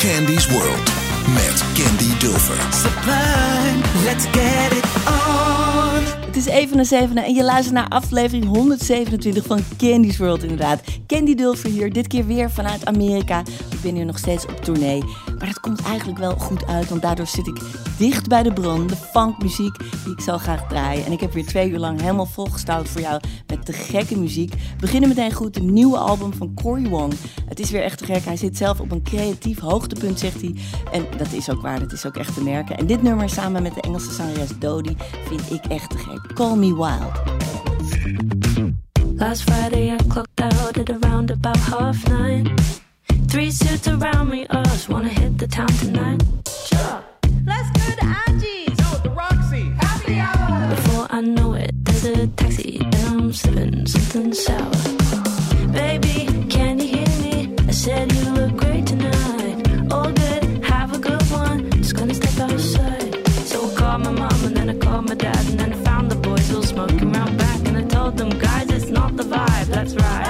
Candy's World met Candy Dulfer. Sublime. Let's get it on. Het is even na zevenen en je luistert naar aflevering 127 van Candy's World inderdaad. Candy Dulfer hier, dit keer weer vanuit Amerika. Ik ben hier nog steeds op tournee. Maar dat komt eigenlijk wel goed uit, want daardoor zit ik dicht bij de bron. De funkmuziek die ik zo graag draai. En ik heb weer twee uur lang helemaal volgestouwd voor jou met de gekke muziek. We beginnen meteen goed, de nieuwe album van Cory Wong. Het is weer echt te gek. Hij zit zelf op een creatief hoogtepunt, zegt hij. En dat is ook waar, dat is ook echt te merken. En dit nummer samen met de Engelse zangeres Dodie vind ik echt te gek. Call Me Wild. Last Friday I clocked out at around about half nine. Three suits around me, us wanna hit the town tonight. Sure. Let's go to Angie's. No, the Roxy. Happy hour. Before I know it, there's a taxi and I'm sipping something sour. Baby, can you hear me? I said you look great tonight. All good, have a good one. Just gonna step outside. So I called my mom and then I called my dad and then I found the boys all smoking around back and I told them, guys, it's not the vibe. Let's ride.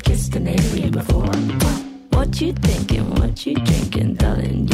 Never kissed an alien before. What you thinking? What you drinking, darling?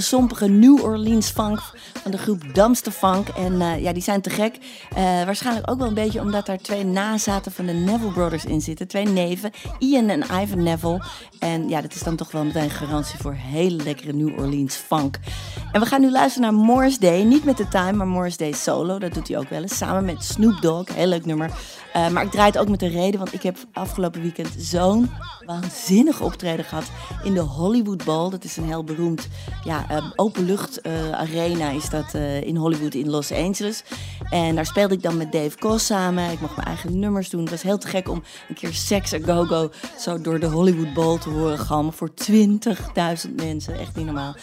Lekkere, sompige New Orleans funk van de groep Dumpster Funk. En eh, ja, die zijn te gek. Eh, waarschijnlijk ook wel een beetje omdat daar twee nazaten van de Neville Brothers in zitten. Twee neven, Ian en Ivan Neville. En ja, dat is dan toch wel meteen garantie voor hele lekkere New Orleans funk. En we gaan nu luisteren naar Morris Day. Niet met The Time, maar Morris Day solo. Dat doet hij ook wel eens. Samen met Snoop Dogg. Heel leuk nummer. Uh, maar ik draai het ook met een reden, want ik heb afgelopen weekend zo'n waanzinnig optreden gehad in de Hollywood Bowl. Dat is een heel beroemd ja, um, openlucht uh, arena is dat in Hollywood in Los Angeles. En daar speelde ik dan met Dave Koss samen. Ik mocht mijn eigen nummers doen. Het was heel te gek om een keer Sex a Go-Go zo door de Hollywood Bowl te horen galmen voor 20.000 mensen. Echt niet normaal.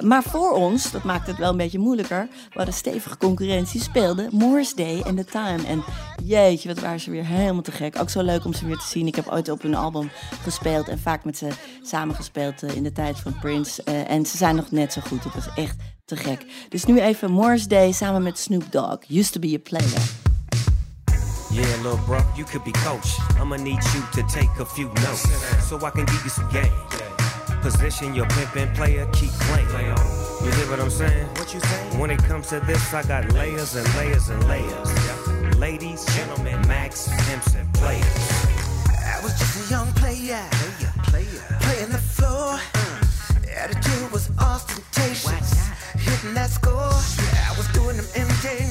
maar voor ons, dat maakt het wel een beetje moeilijker, we hadden stevige concurrentie, speelde Morris Day en The Time. En jeetje, wat waren ze weer helemaal te gek. Ook zo leuk om ze weer te zien. Ik heb ooit op hun album gespeeld en vaak met ze samengespeeld uh, in de tijd van Prince. Uh, en ze zijn nog net zo goed. Het was echt te gek. Dus nu even Morris Day samen met Snoop Dogg. Used to be a player. Yeah, little bro, you could be coach. I'ma need you to take a few notes so I can give you some game. Position your pimpin' player, keep playing. You hear what I'm saying? What you saying? When it comes to this, I got layers and layers and layers. Ladies, gentlemen, Max, pimps, and players. I was just a young player, player, player. playing the floor. Uh. Attitude was ostentatious, hitting that score. I was doing them MJ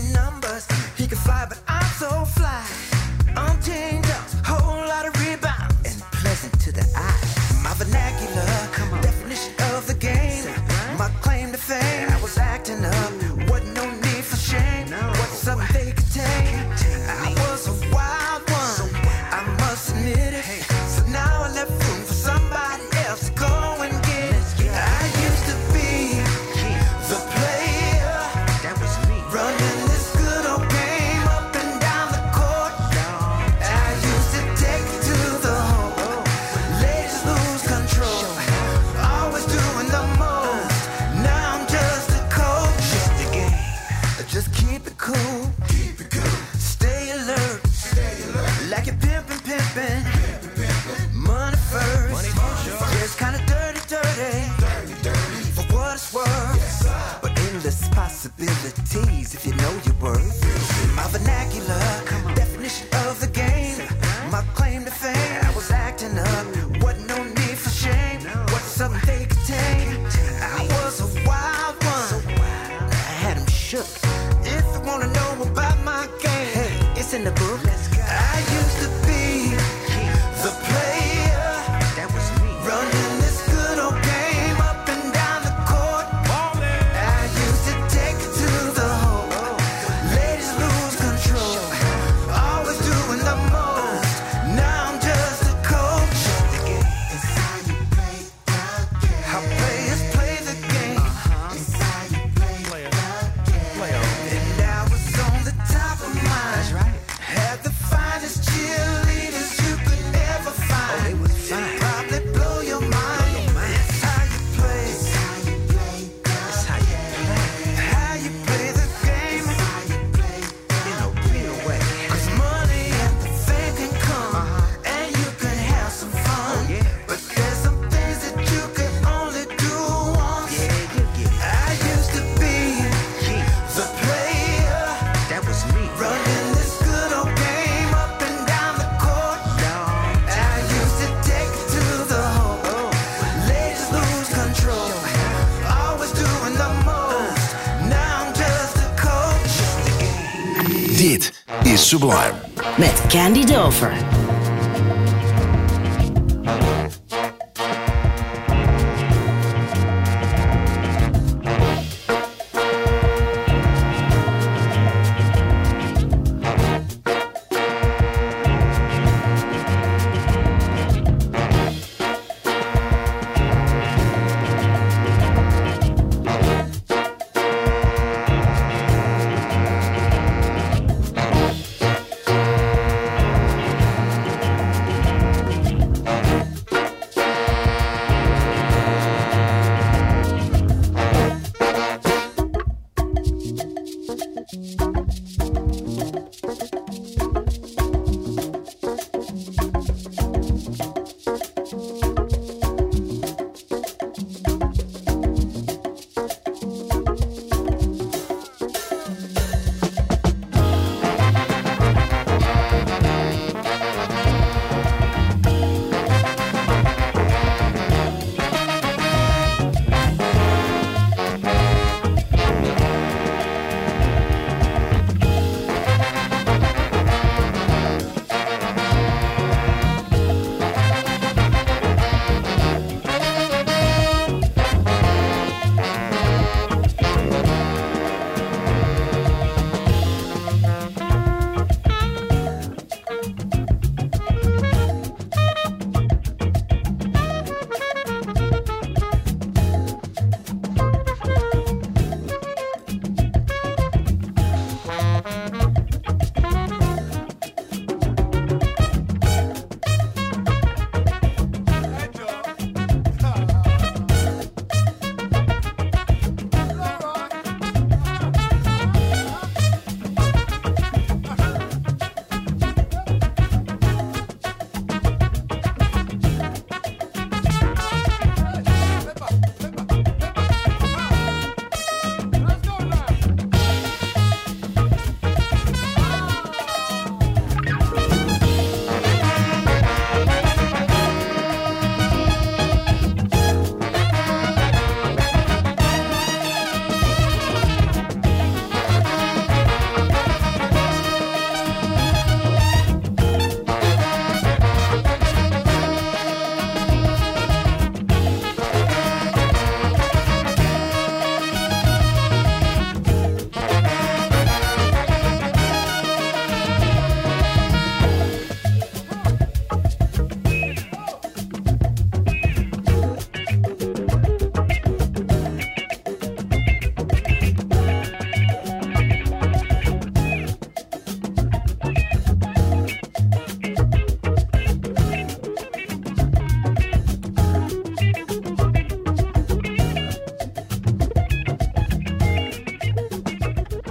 Sublime. Met Candy Dover.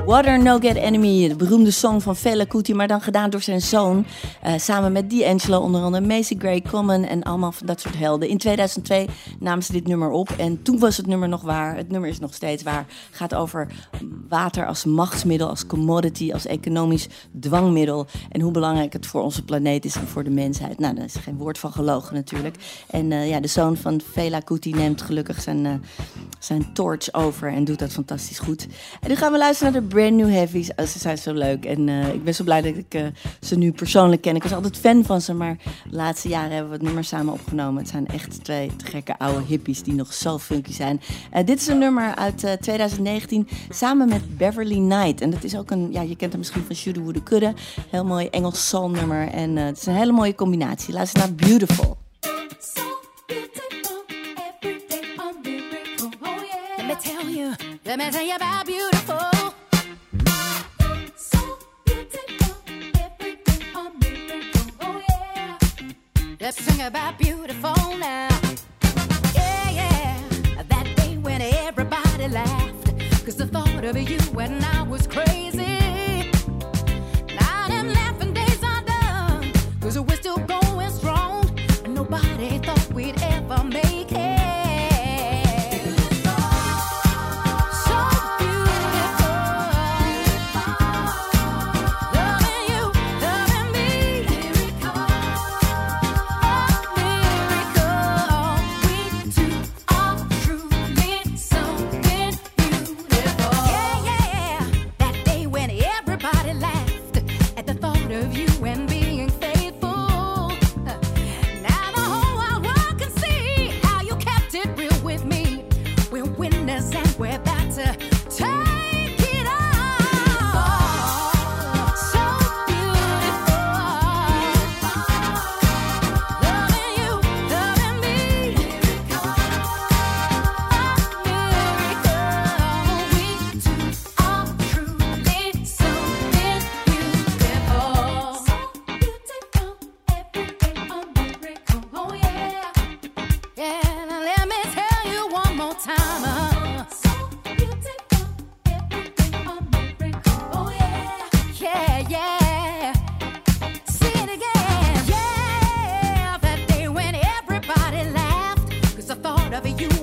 Water No Get Enemy, de beroemde song van Fela Kuti, maar dan gedaan door zijn zoon. Uh, samen met D'Angelo, onder andere Macy Gray, Common en allemaal van dat soort helden. In 2002 namen ze dit nummer op en toen was het nummer nog waar. Het nummer is nog steeds waar. Gaat over water als machtsmiddel, als commodity, als economisch dwangmiddel. En hoe belangrijk het voor onze planeet is en voor de mensheid. Nou, daar is geen woord van gelogen natuurlijk. En uh, ja, de zoon van Fela Kuti neemt gelukkig zijn, uh, zijn torch over en doet dat fantastisch goed. En nu gaan we luisteren naar de Brand New Heavies. Oh, ze zijn zo leuk. En uh, ik ben zo blij dat ik ze nu persoonlijk ken. Ik was altijd fan van ze, maar de laatste jaren hebben we het nummer samen opgenomen. Het zijn echt twee te gekke oude hippies die nog zo funky zijn. Dit is een nummer uit 2019 samen met Beverly Knight. En dat is ook een, ja, je kent hem misschien van Shoulda Woulda Kudde. Heel mooi Engels soul nummer. En het is een hele mooie combinatie. Luister naar Beautiful. Let me tell you, let me tell you about beautiful. Let's sing about beautiful now. Yeah, yeah. That day when everybody laughed. Cause the thought of you and I was crazy. Now them laughing days are done. Cause we're still going strong. And nobody thought Cause I thought of you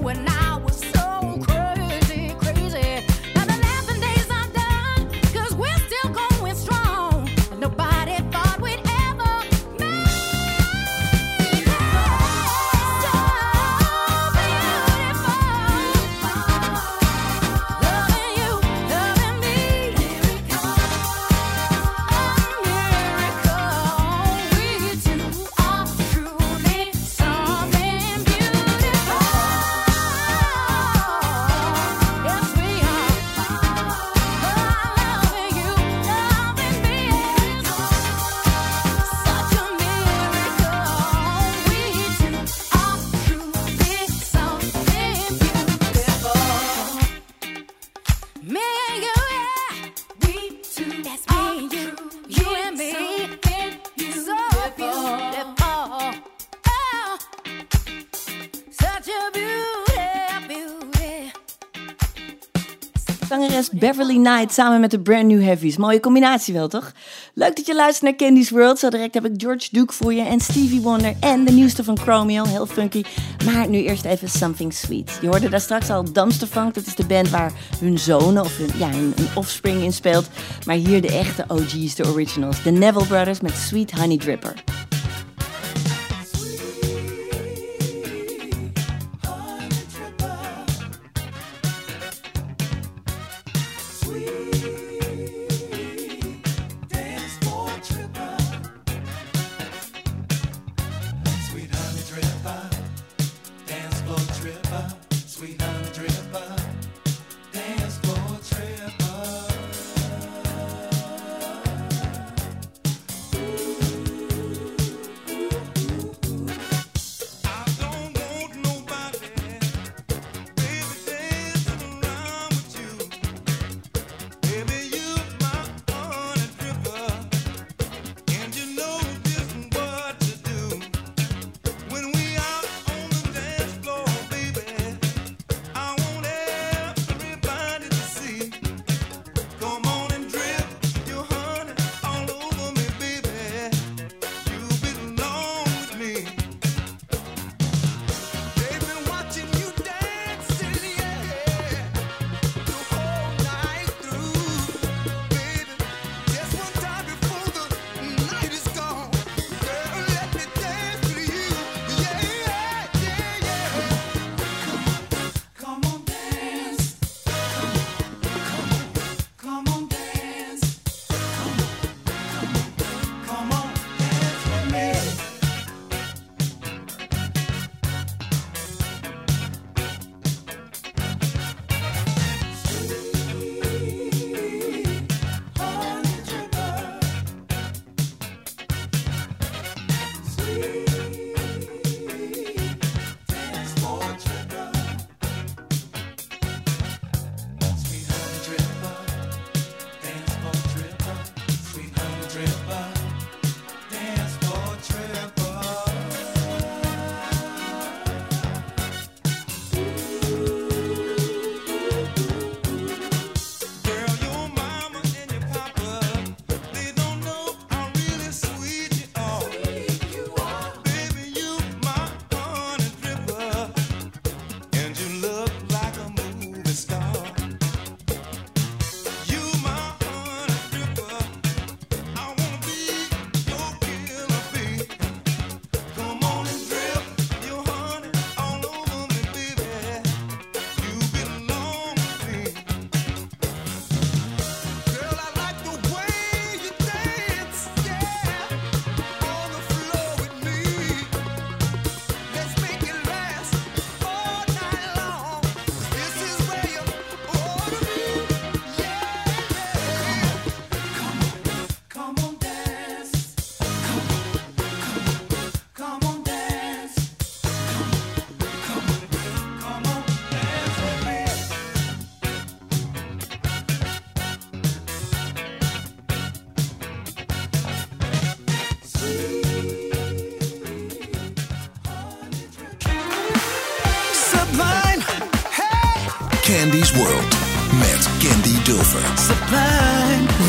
Beverly Knight samen met de Brand New Heavies. Mooie combinatie wel, toch? Leuk dat je luistert naar Candy's World. Zo direct heb ik George Duke voor je en Stevie Wonder en de nieuwste van Chromeo. Heel funky. Maar nu eerst even Something Sweet. Je hoorde daar straks al Dumpster Funk. Dat is de band waar hun zonen of hun, ja, hun, hun offspring in speelt. Maar hier de echte OG's, de originals. De Neville Brothers met Sweet Honey Dripper.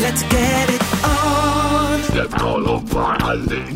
Let's get it on. Let's call him finally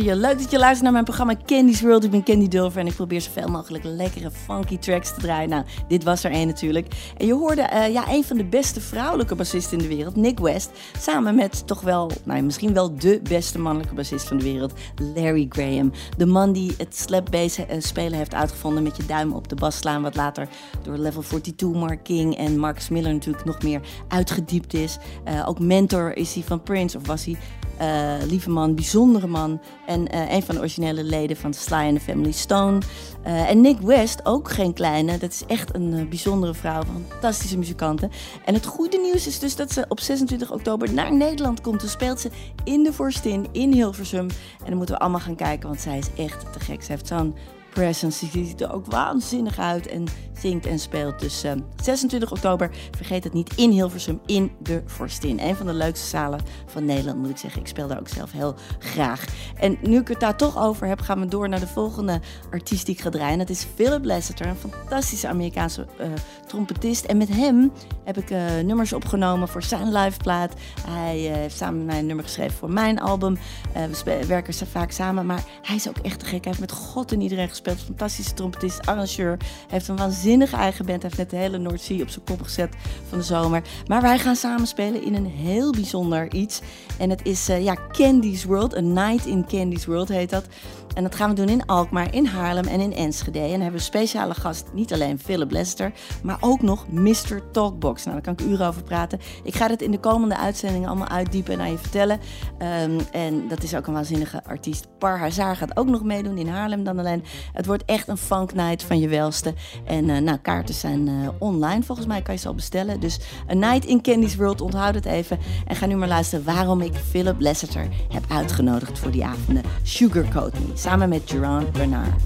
je. Leuk dat je luistert naar mijn programma Candy's World. Ik ben Candy Dulver en ik probeer zoveel mogelijk lekkere funky tracks te draaien. Nou, dit was er één natuurlijk. En je hoorde eh, ja, een van de beste vrouwelijke bassisten in de wereld, Nick West. Samen met toch wel, nou, misschien wel de beste mannelijke bassist van de wereld, Larry Graham. De man die het slap eh, spelen heeft uitgevonden met je duim op de bas slaan. Wat later door Level 42, Mark King en Marcus Miller natuurlijk nog meer uitgediept is. Eh, ook mentor is hij van Prince, of was hij. Eh, lieve man, bijzondere man. En eh, een van de originele leden van Sly and the Family Stone. Eh, en Nick West, ook geen kleine. Dat is echt een eh, bijzondere vrouw. Fantastische muzikanten. En het goede nieuws is dus dat ze op 26 oktober naar Nederland komt. Dan speelt ze in de Vorstin in Hilversum. En dan moeten we allemaal gaan kijken, want zij is echt te gek. Ze heeft zo'n presence. Die ziet er ook waanzinnig uit en zingt en speelt. Dus eh, 26 oktober, vergeet het niet, in Hilversum in de Forstin. Een van de leukste zalen van Nederland, moet ik zeggen. Ik speel daar ook zelf heel graag. En nu ik het daar toch over heb, gaan we door naar de volgende artiest die ik ga draaien. Dat is Philip Lasseter, een fantastische Amerikaanse eh, trompetist. En met hem heb ik eh, nummers opgenomen voor zijn liveplaat. Hij eh, heeft samen met mij een nummer geschreven voor mijn album. Eh, we werken vaak samen, maar hij is ook echt te gek. Hij heeft met God en iedereen gespeeld. Fantastische trompetist, arrangeur. Hij heeft een waanzinnige eigen band. Hij heeft net de hele Noordzee op zijn kop gezet van de zomer. Maar wij gaan samen spelen in een heel bijzonder iets. En het is ja, Candy's World. A Night in Candy's World heet dat. En dat gaan we doen in Alkmaar, in Haarlem en in Enschede. En dan hebben we speciale gast, niet alleen Philip Lester, maar ook nog Mr. Talkbox. Nou, daar kan ik uren over praten. Ik ga dat in de komende uitzendingen allemaal uitdiepen en aan je vertellen. Ehm, en dat is ook een waanzinnige artiest. Par Hazar gaat ook nog meedoen in Haarlem dan alleen. Het wordt echt een funk night van je welste. En eh, nou, kaarten zijn eh, online. Volgens mij kan je ze al bestellen. Dus A Night in Candy's World, onthoud het even. En ga nu maar luisteren waarom ik Philip Lester heb uitgenodigd voor die avond. Sugarcoat niet. samen met Gerard Renard.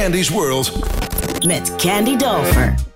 Candy's World. Met Candy Dover.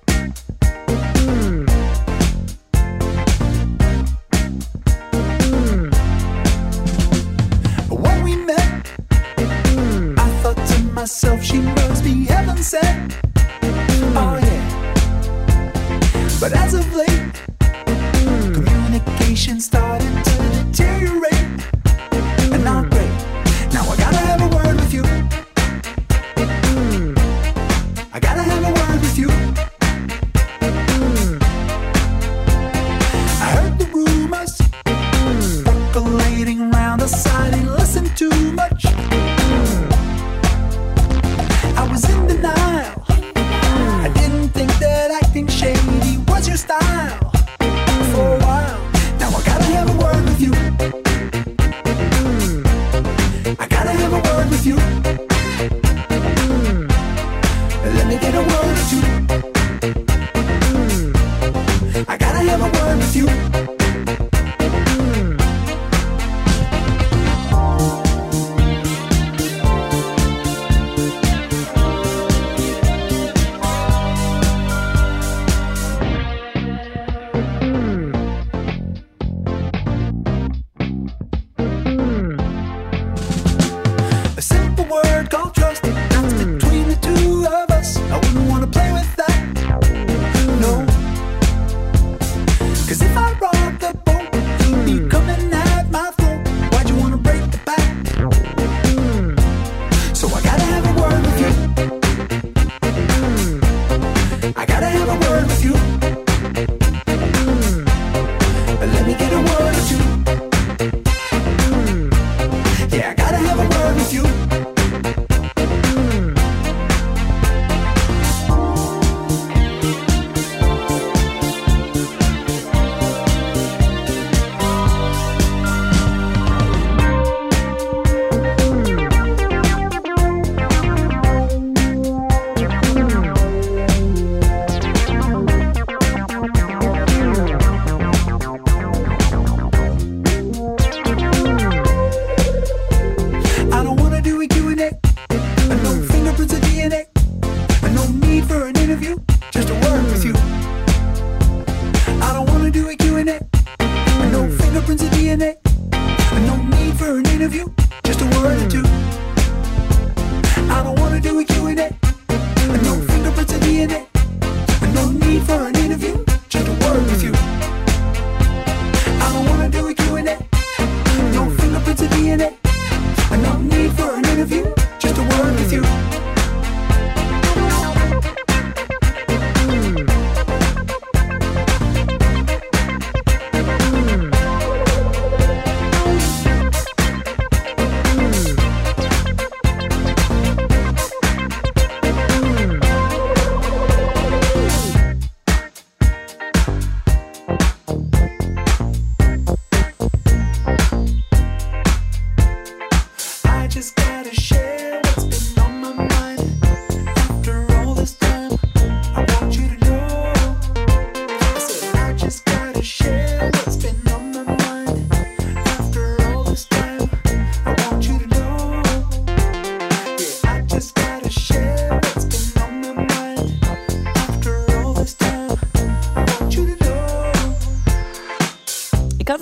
You.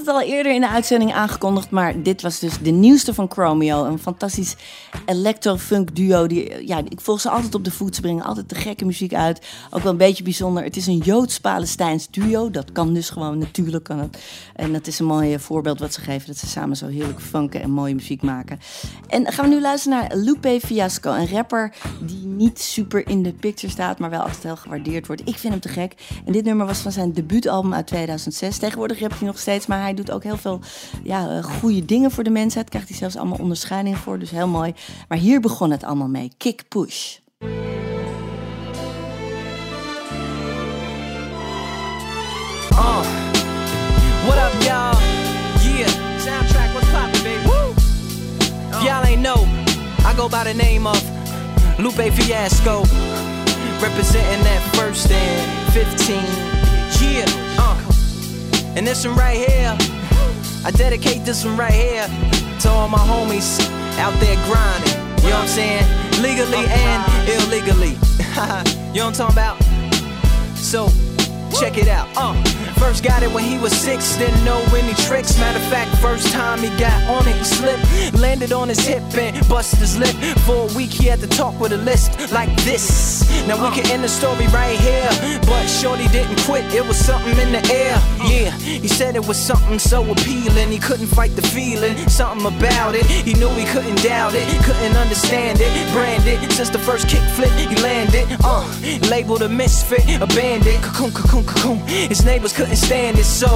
Al eerder in de uitzending aangekondigd, maar dit was dus de nieuwste van Chromeo. Een fantastisch electro-funk duo. Die, ja, ik volg ze altijd op de voet. Ze brengen altijd de gekke muziek uit. Ook wel een beetje bijzonder. Het is een Joods-Palestijns duo. Dat kan dus gewoon, natuurlijk kan het. En dat is een mooi voorbeeld wat ze geven. Dat ze samen zo heerlijk funken en mooie muziek maken. En gaan we nu luisteren naar Lupe Fiasco. Een rapper die niet super in de picture staat, maar wel altijd heel gewaardeerd wordt. Ik vind hem te gek. En dit nummer was van zijn debuutalbum uit 2006. Tegenwoordig rapt hij nog steeds, maar hij doet ook heel veel ja, eh, goede dingen voor de mensheid. Krijgt hij zelfs allemaal onderscheidingen voor, dus heel mooi. Maar hier begon het allemaal mee. Kick Push. Uh, what up, y'all? Yeah, soundtrack, what's poppin', baby? Y'all ain't know, I go by the name of Lupe Fiasco, representing that first and 15. Yeah, uh, and this one right here, I dedicate this one right here to all my homies out there grinding. You know what I'm saying? Legally and illegally. you know what I'm talking about? So, check it out. Uh, first got it when he was six, didn't know any tricks. Matter of fact, first time he got on it, he slipped, landed on his hip and busted his lip. For a week, he had to talk with a list like this. Now we can end the story right here, but Shorty didn't quit. It was something in the air. Yeah, he said it was something so appealing. He couldn't fight the feeling, something about it. He knew he couldn't doubt it, couldn't understand it. Branded since the first kick flip, he landed. Uh, labeled a misfit, a bandit. Cocoon, cocoon, cocoon. His neighbors couldn't stand it, so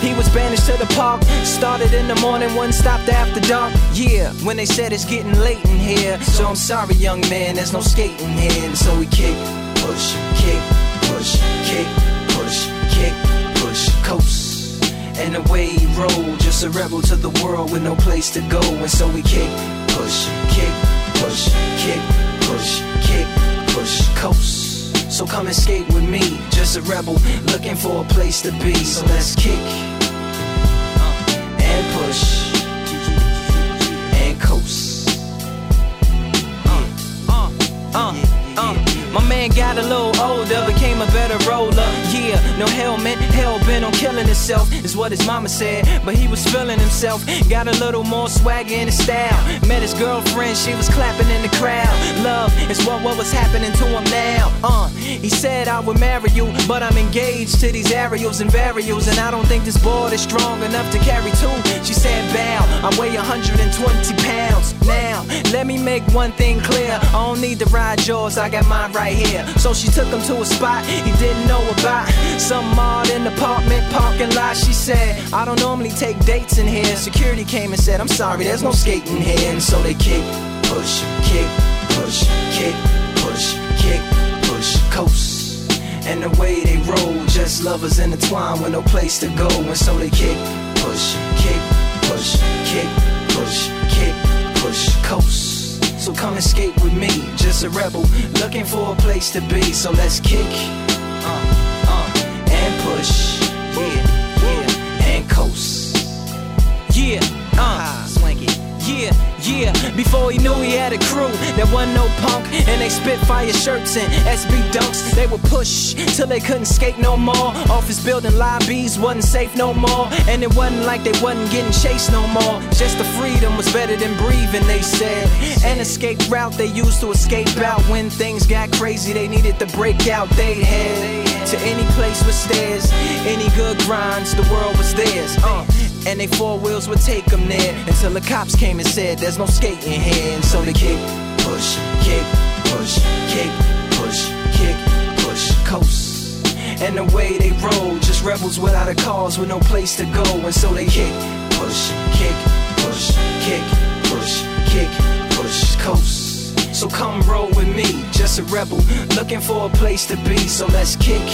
he was banished to the park. Started in the morning, one stopped after dark. Yeah, when they said it's getting late in here. So I'm sorry, young man, there's no skating here. And so we kick, push, kick, push, kick, push, kick, push, coast. And the way he rolled, just a rebel to the world with no place to go. And so we kick, push, kick, push, kick, push, kick, push, coast. So come and skate with me, just a rebel looking for a place to be. So let's kick uh, and push and coast. Uh, uh, uh. My man got a little older, became a better roller. Yeah, no helmet, hell bent on killing himself, is what his mama said. But he was feeling himself, got a little more swagger in his style. Met his girlfriend, she was clapping in the crowd. Love is what, what was happening to him now. Uh, he said I would marry you, but I'm engaged to these aerials and varials, and I don't think this board is strong enough to carry two. She said, Bow, I weigh 120 pounds. Now, let me make one thing clear. I don't need to ride yours, I got mine right here. So she took him to a spot he didn't know about. Some odd in apartment parking lot. She said, I don't normally take dates in here. Security came and said, I'm sorry, there's no skating here. And so they kick, push, kick, push, kick, push, kick, push, coast. And the way they roll, just lovers intertwined with no place to go. And so they kick, push, kick, push, kick, push, kick, push, coast. So come skate with me, just a rebel looking for a place to be. So let's kick, uh, uh, and push, yeah, Before he knew he had a crew, there wasn't no punk, and they spit fire shirts and SB dunks. They would push till they couldn't skate no more. Office building lobbies wasn't safe no more, and it wasn't like they wasn't getting chased no more. Just the freedom was better than breathing, they said. An escape route they used to escape out when things got crazy. They needed to break out. They head to any place with stairs, any good grinds. The world was theirs. Uh. And they four wheels would take them there until the cops came and said there's no skating here. And so they kick, push, kick, push, kick, push, kick, push, coast. And the way they roll, just rebels without a cause with no place to go. And so they kick, push, kick, push, kick, push, kick, push, coast. So come roll with me, just a rebel looking for a place to be. So let's kick,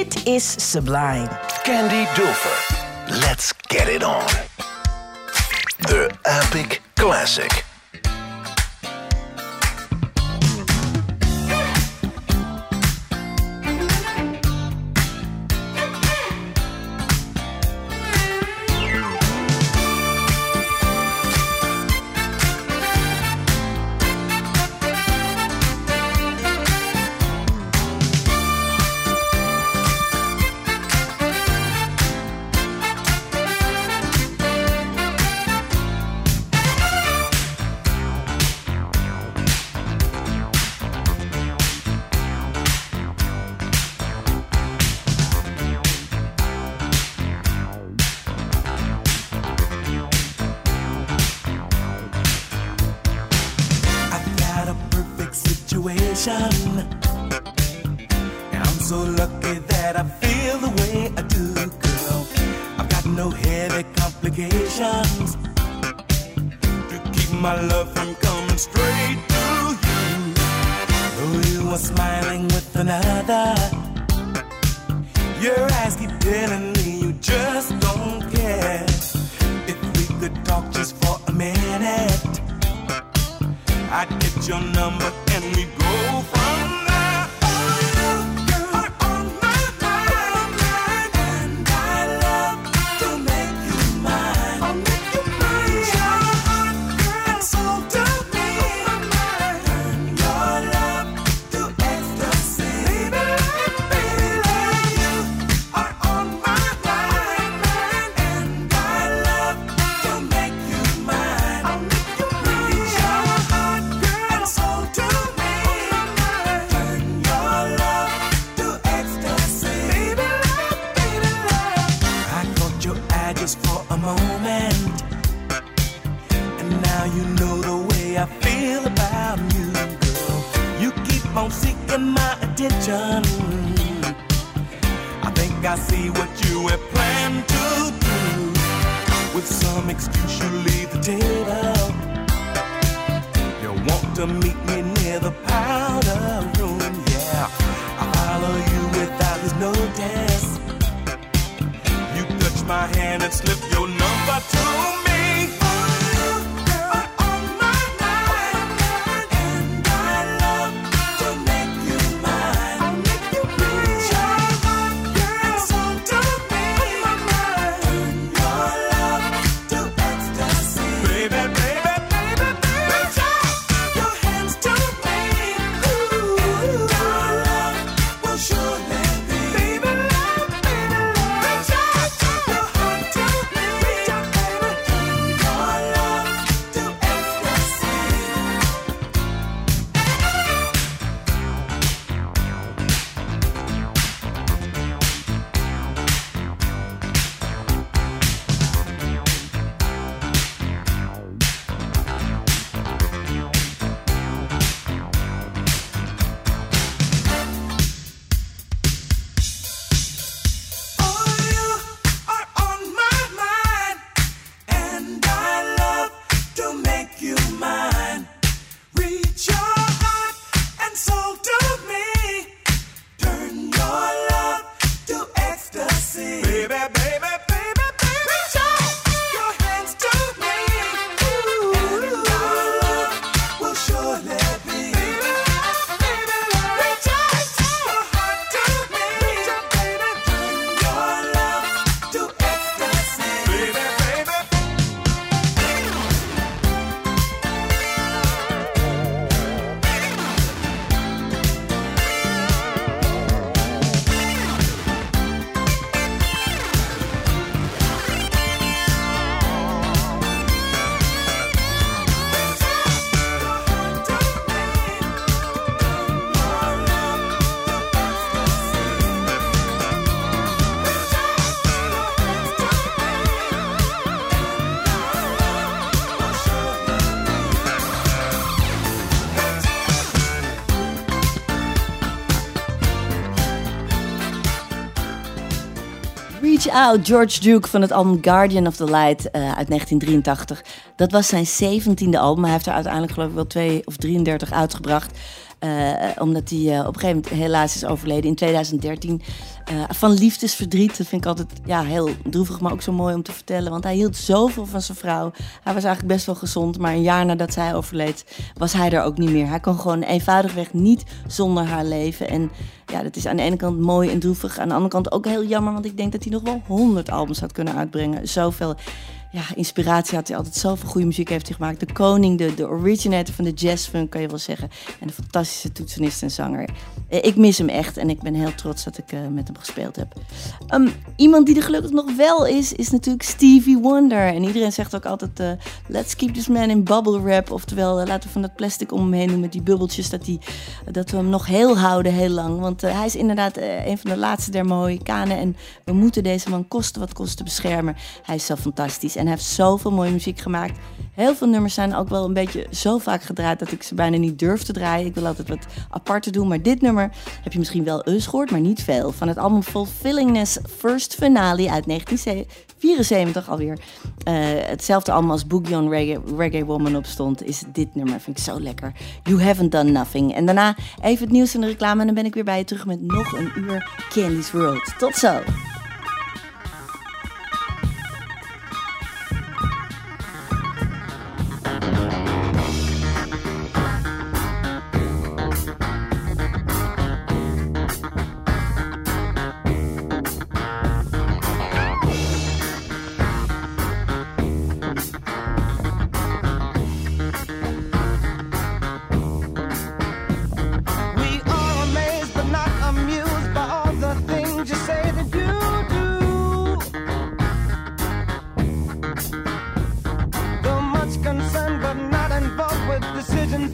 Dit is Sublime. Candy Dulfer. Let's get it on. The Epic Classic. I see what you have planned to do. With some excuse, you leave the table. You want to meet me near the powder Out, George Duke van het album Guardian of the Light eh, uit 1983. Dat was zijn 17e album. Hij heeft er uiteindelijk geloof ik wel twee of 33 uitgebracht. Eh, omdat hij eh, op een gegeven moment helaas is overleden in 2013. eh, van liefdesverdriet. Dat vind ik altijd ja, heel droevig, maar ook zo mooi om te vertellen. Want hij hield zoveel van zijn vrouw. Hij was eigenlijk best wel gezond. Maar een jaar nadat zij overleed, was hij er ook niet meer. Hij kon gewoon eenvoudigweg niet zonder haar leven. En ja, dat is aan de ene kant mooi en droevig. Aan de andere kant ook heel jammer. Want ik denk dat hij nog wel 100 albums had kunnen uitbrengen. Zoveel ja, inspiratie had hij altijd. Zoveel goede muziek heeft hij gemaakt. De koning, de, de originator van de jazzfunk, kan je wel zeggen. En een fantastische toetsenist en zanger. Eh, Ik mis hem echt en ik ben heel trots dat ik eh, met hem gespeeld heb. Ehm, iemand die er gelukkig nog wel is, is natuurlijk Stevie Wonder. En iedereen zegt ook altijd, eh, let's keep this man in bubble wrap. Oftewel, laten we van dat plastic om hem heen doen met die bubbeltjes. Dat, die, dat we hem nog heel houden, heel lang. Want hij is inderdaad een van de laatste der Mohikanen. En we moeten deze man kosten wat kosten beschermen. Hij is zo fantastisch en hij heeft zoveel mooie muziek gemaakt. Heel veel nummers zijn ook wel een beetje zo vaak gedraaid dat ik ze bijna niet durf te draaien. Ik wil altijd wat apart doen. Maar dit nummer heb je misschien wel eens gehoord, maar niet veel. Van het album Fulfillingness First Finale uit 1974 alweer. Eh, hetzelfde album als Boogie on Reggae, Reggae Woman op stond, is dit nummer. Vind ik zo lekker. You Haven't Done Nothing. En daarna even het nieuws en de reclame. En dan ben ik weer bij je terug met nog een uur Candy's World. Tot zo!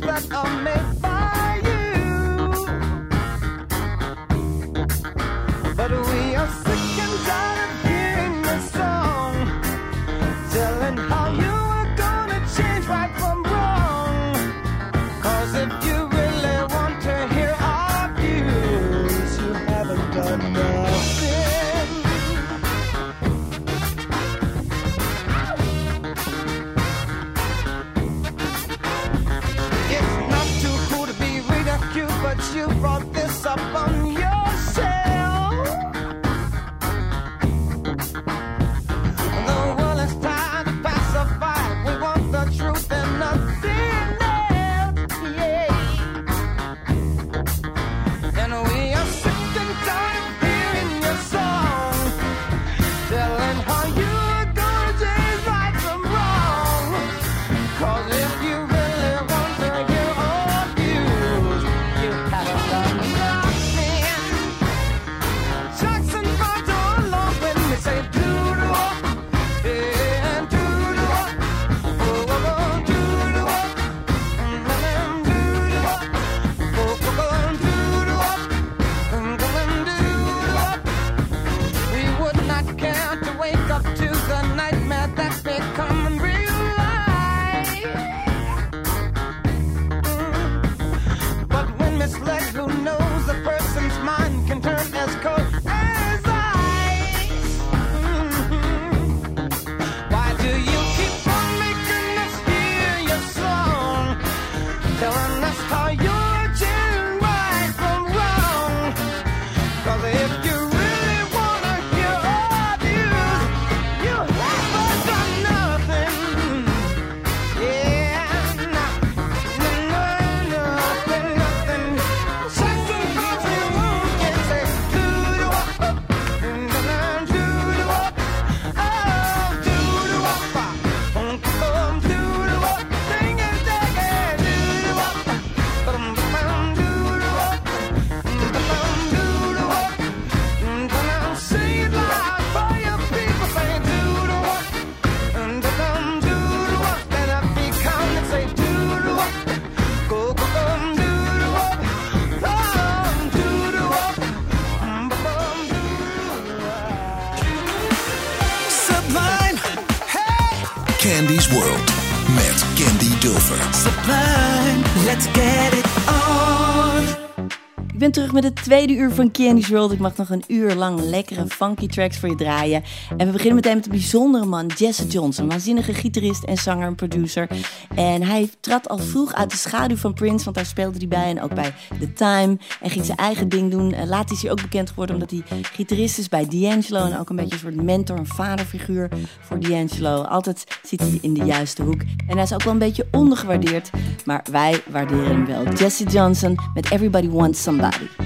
That are made Ik ben terug met het tweede uur van Candy's World. Ik mag nog een uur lang lekkere funky tracks voor je draaien. En we beginnen meteen met een bijzondere man, Jesse Johnson. Waanzinnige gitarist en zanger en producer. En hij trad al vroeg uit de schaduw van Prince, want daar speelde hij bij. En ook bij The Time. En ging zijn eigen ding doen. En later is hij ook bekend geworden omdat hij gitarist is bij D'Angelo. En ook een beetje een soort mentor, een vaderfiguur voor D'Angelo. Altijd zit hij in de juiste hoek. En hij is ook wel een beetje ondergewaardeerd. Maar wij waarderen hem wel. Jesse Johnson met Everybody Wants Somebody.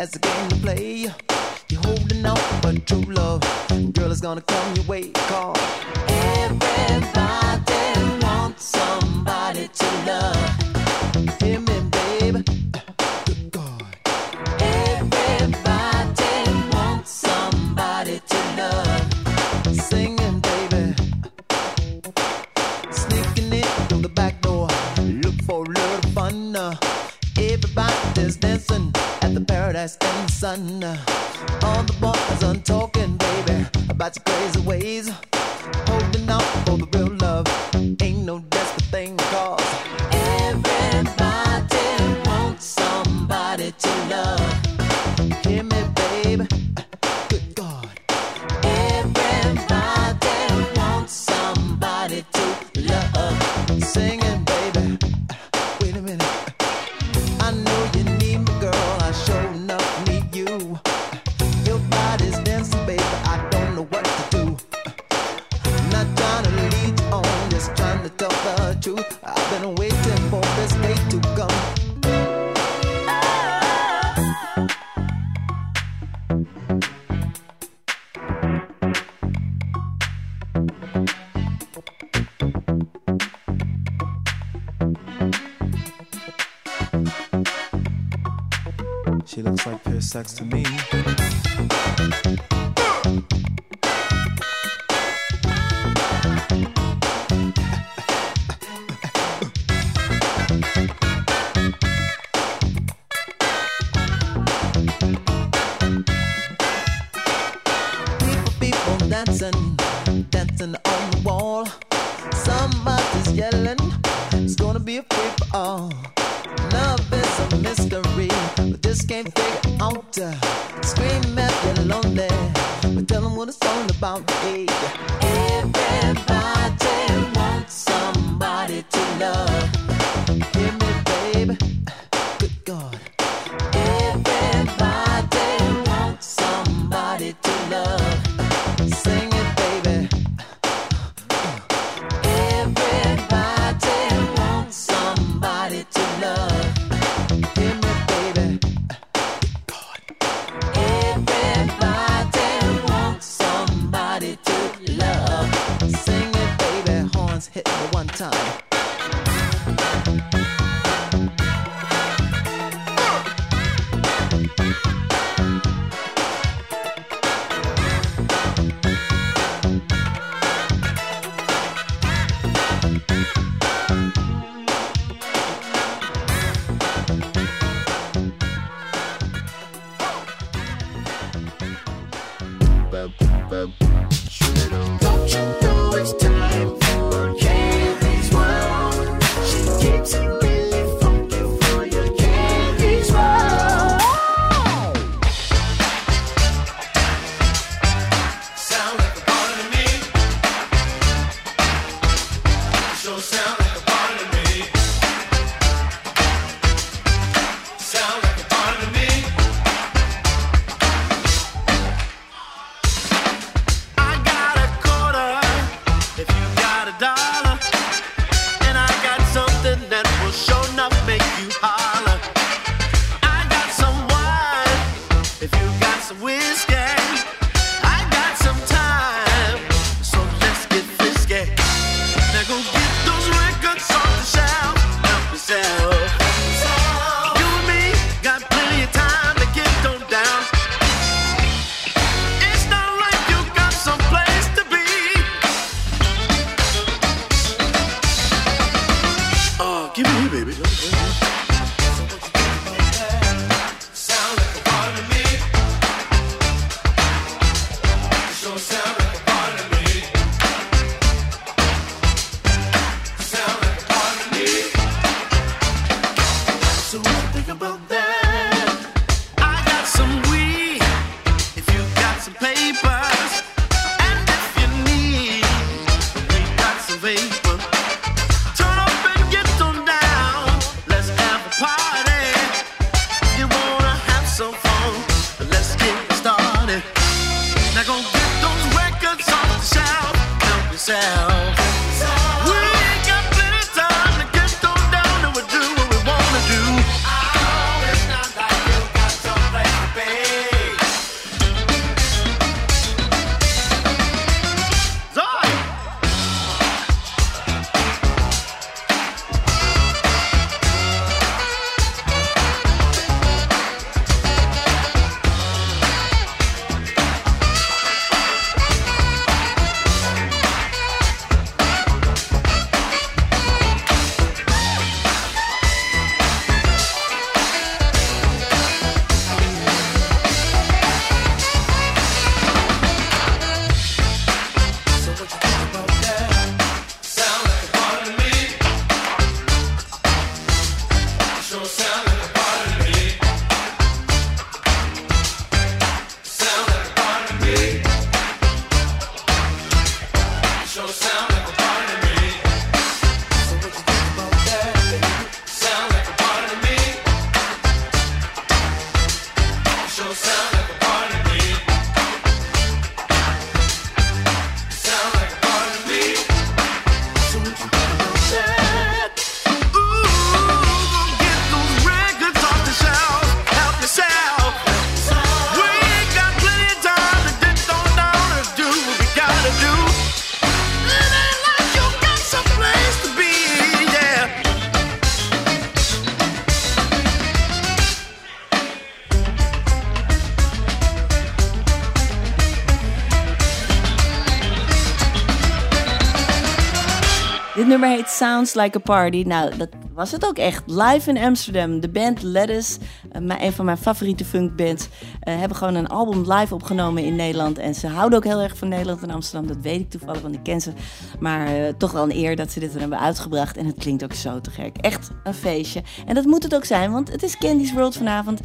as a game to play. You're holding out for true love, girl, it's gonna come your way. Call everybody wants somebody to love. Hear me, baby. Good God. Everybody wants somebody to love. Singing, baby. Sneaking in through the back door. Look for a little fun. uh. Everybody's dancing at the paradise in the sun. All the boys are talking, baby, about your crazy ways. Holding out for the real love. Ain't no desperate thing cause everybody wants somebody to love. Sex to me. Sounds Like a Party. Nou, dat was het ook echt. Live in Amsterdam. De band Lettuce, eh, een van mijn favoriete funkbands, eh, hebben gewoon een album live opgenomen in Nederland. En ze houden ook heel erg van Nederland en Amsterdam. Dat weet ik toevallig, want ik ken ze. Maar eh, toch wel een eer dat ze dit er hebben uitgebracht. En het klinkt ook zo te gek. Echt een feestje. En dat moet het ook zijn, want het is Candy's World vanavond.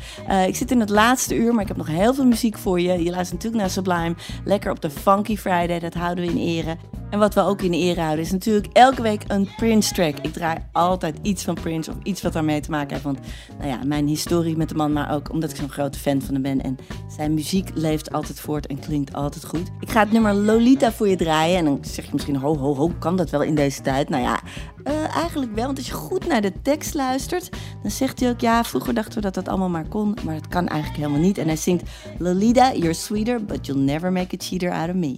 Ik zit in het laatste uur, maar ik heb nog heel veel muziek voor je. Je luistert natuurlijk naar Sublime. Lekker op de Funky Friday, dat houden we in ere. En wat we ook in ere houden is natuurlijk elke week een Prince track. Ik draai altijd iets van Prince of iets wat daarmee te maken heeft. Want nou ja, mijn historie met de man, maar ook omdat ik zo'n grote fan van hem ben. En zijn muziek leeft altijd voort en klinkt altijd goed. Ik ga het nummer Lolita voor je draaien. En dan zeg je misschien, ho, ho, ho, kan dat wel in deze tijd? Nou ja, eh, eigenlijk wel. Want als je goed naar de tekst luistert, dan zegt hij ook... ja, vroeger dachten we dat dat allemaal maar kon, maar dat kan eigenlijk helemaal niet. En hij zingt... Lolita, you're sweeter, but you'll never make a cheater out of me.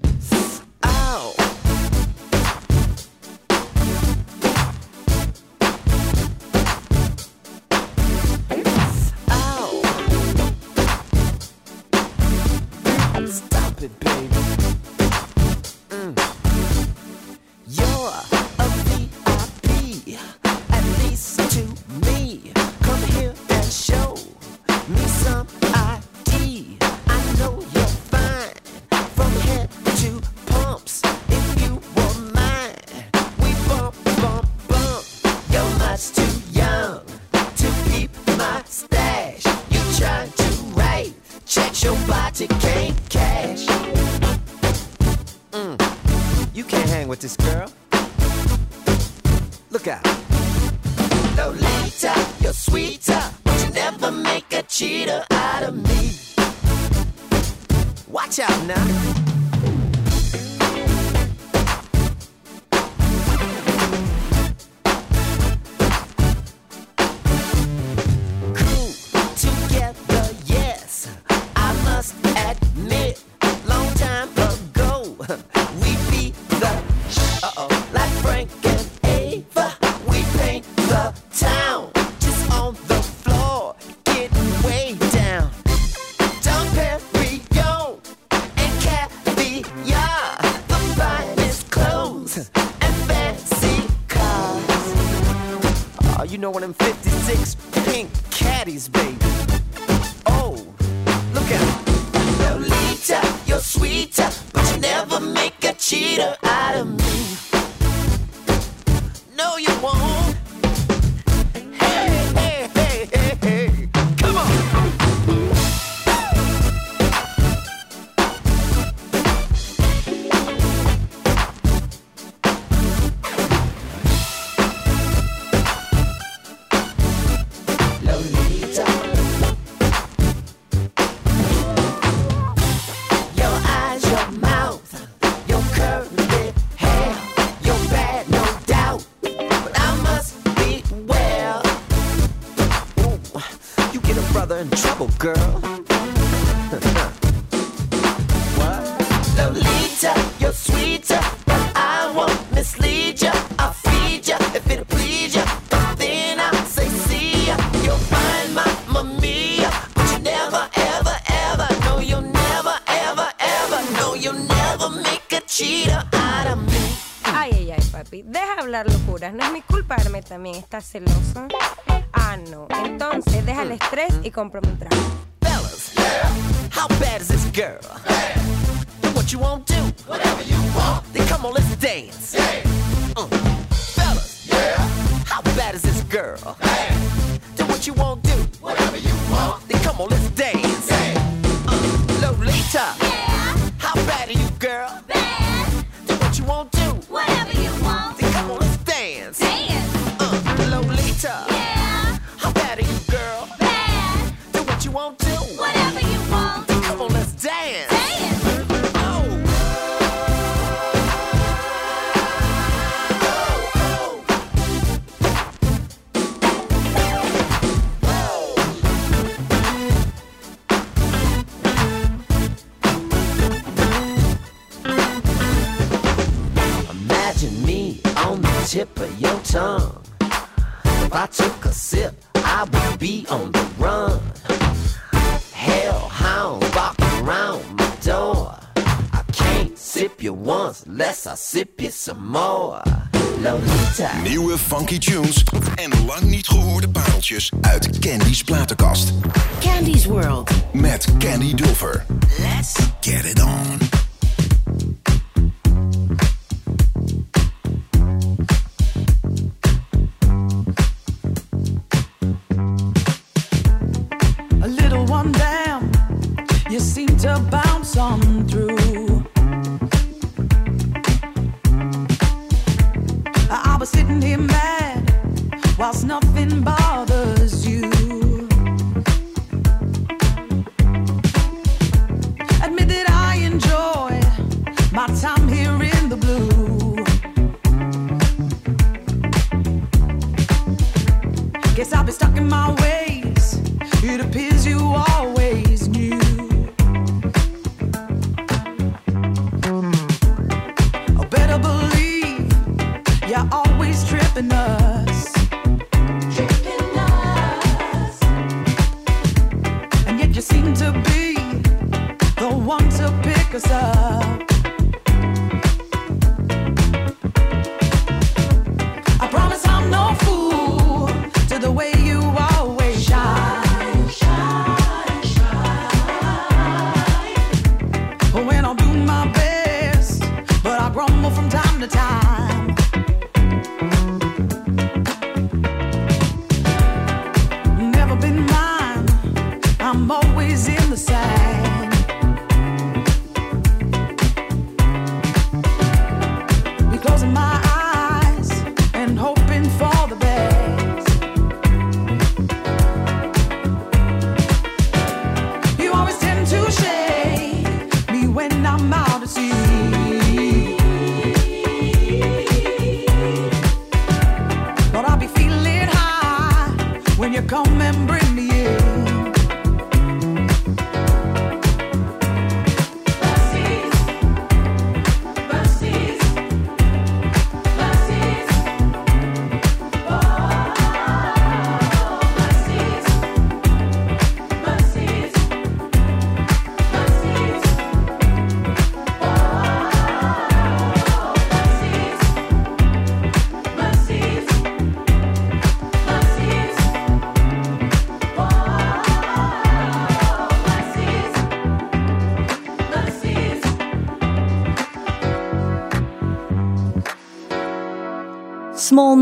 No es mi culpa verme también. ¿Estás celoso? Ah, no. Entonces, deja el estrés y cómprame un trago. Fellas, how bad is this girl? Do what you want to. Whatever you want. Then come on, let's dance. Uh, fellas, how bad is this girl? Do what you want to. Whatever you want. Then come on, let's dance. Uh, Lolita, how bad are you, girl? Tongue. If I took a sip, I would be on the run. Hell Hellhound walking around my door. I can't sip you once unless I sip you some more. Lolita. Nieuwe funky tunes en lang niet gehoorde pareltjes uit Candy's platenkast. Candy's World. Met Candy Dulfer. Let's Get it on. Bounce on through. I was sitting here mad whilst nothing bothers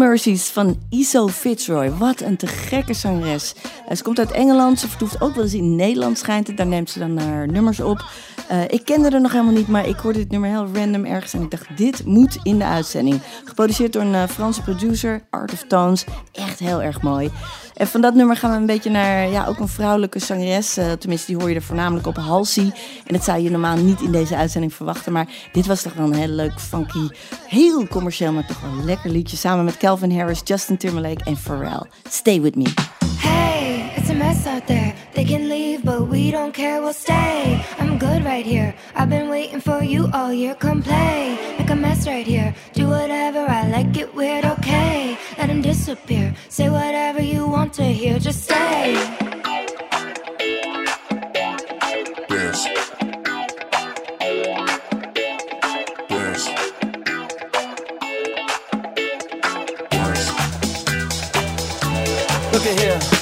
Mercies van Iso Fitzroy. Wat een te gekke zangeres. Ze komt uit Engeland. Ze vertoeft ook wel eens in Nederland, schijnt het. Daar neemt ze dan haar nummers op. Eh, ik kende haar nog helemaal niet, maar ik hoorde dit nummer heel random ergens. En ik dacht, dit moet in de uitzending. Geproduceerd door een eh, Franse producer, Art of Tones. Echt heel erg mooi. En van dat nummer gaan we een beetje naar ja, ook een vrouwelijke zangeres. Eh, tenminste, die hoor je er voornamelijk op Halsey. En dat zou je normaal niet in deze uitzending verwachten. Maar dit was toch wel een heel leuk, funky, heel commercieel, maar toch wel een lekker liedje. Samen met Calvin Harris, Justin Timberlake en Pharrell. Stay with me. Hey, it's a mess out there. They can leave, but we don't care, we'll stay. I'm good right here. I've been waiting for you all year. Come play, make a mess right here. Do whatever, I like it weird, okay. Let him disappear. Say whatever you want to hear, just stay. Dance. Dance. Look at here.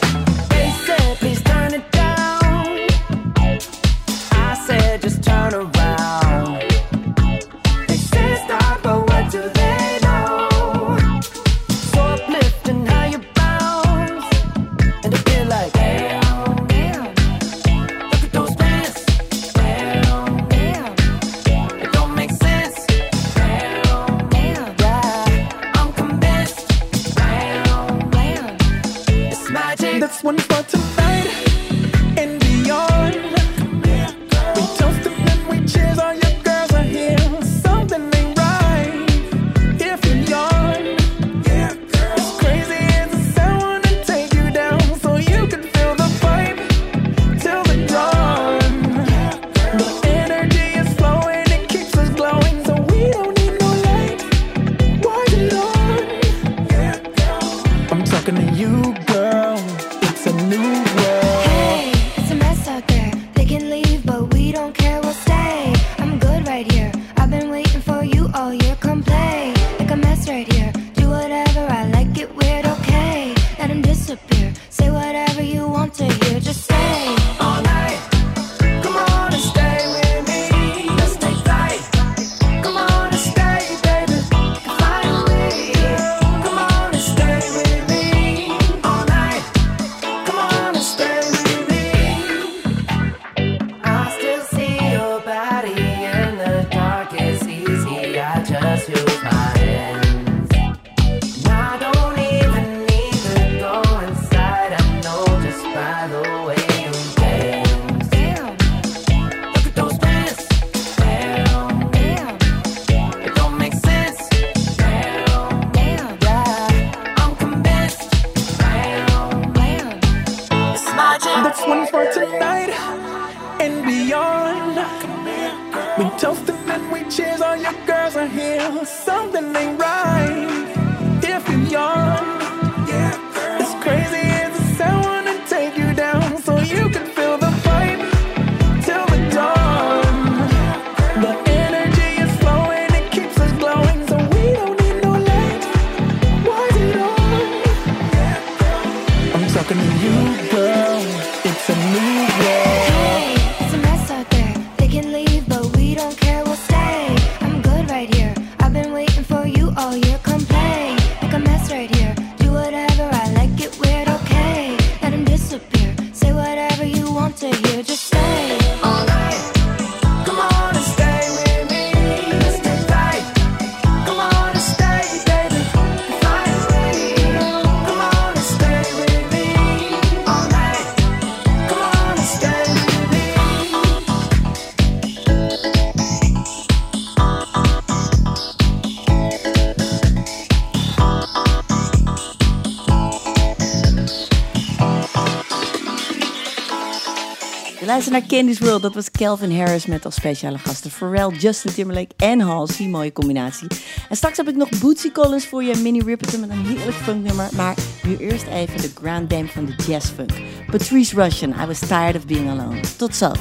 naar Candy's World. Dat was Kelvin Harris met als speciale gasten Pharrell, Justin Timberlake en Halsey. Mooie combinatie. En straks heb ik nog Bootsy Collins voor je, Mini Ripperton met een heerlijk funknummer. Maar nu eerst even de grand dame van de jazzfunk. Patrice Russian, I Was Tired of Being Alone. Tot zo.